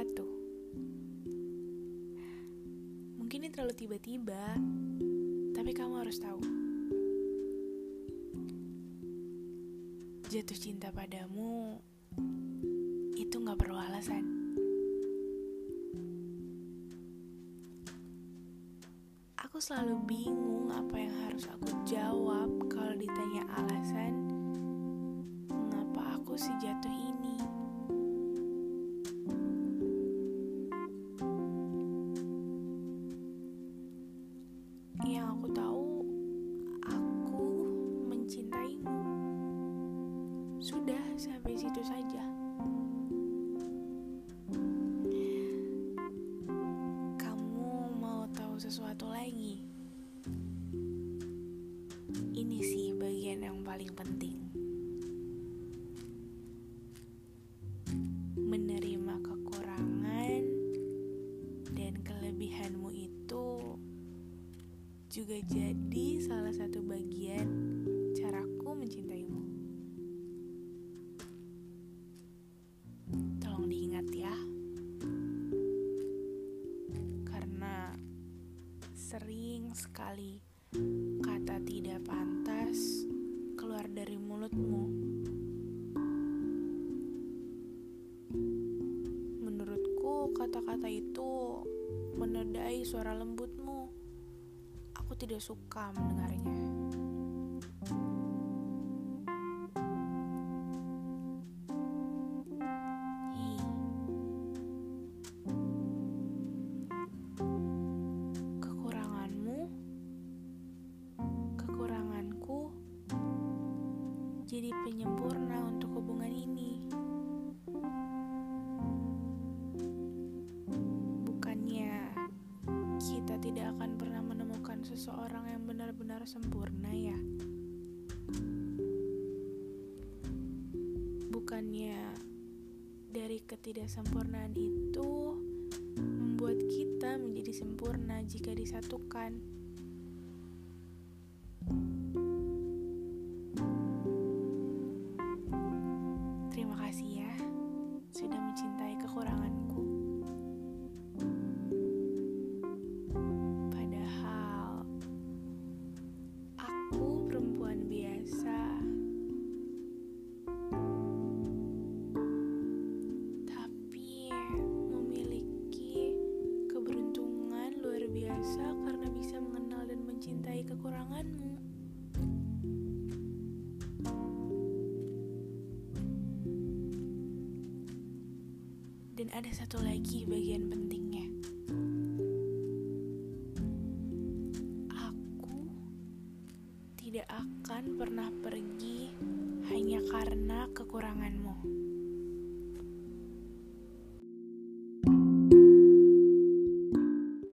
sesuatu. Mungkin ini terlalu tiba-tiba, tapi kamu harus tahu. Jatuh cinta padamu itu gak perlu alasan. Aku selalu bingung apa yang harus aku jawab Aku tahu, aku mencintaimu. Sudah sampai situ saja. Kamu mau tahu sesuatu lagi? Ini sih bagian yang paling penting. Menerima kekurangan dan kelebihanmu itu juga jadi salah satu bagian caraku mencintaimu. Tolong diingat ya. Karena sering sekali kata tidak pantas keluar dari mulutmu. Menurutku kata-kata itu menodai suara lembutmu. Aku tidak suka mendengarnya. Kekuranganmu, kekuranganku jadi penyempurna untuk hubungan ini. Seseorang yang benar-benar sempurna ya. Bukannya dari ketidaksempurnaan itu membuat kita menjadi sempurna jika disatukan. Terima kasih ya Dan ada satu lagi bagian pentingnya. Aku tidak akan pernah pergi hanya karena kekuranganmu.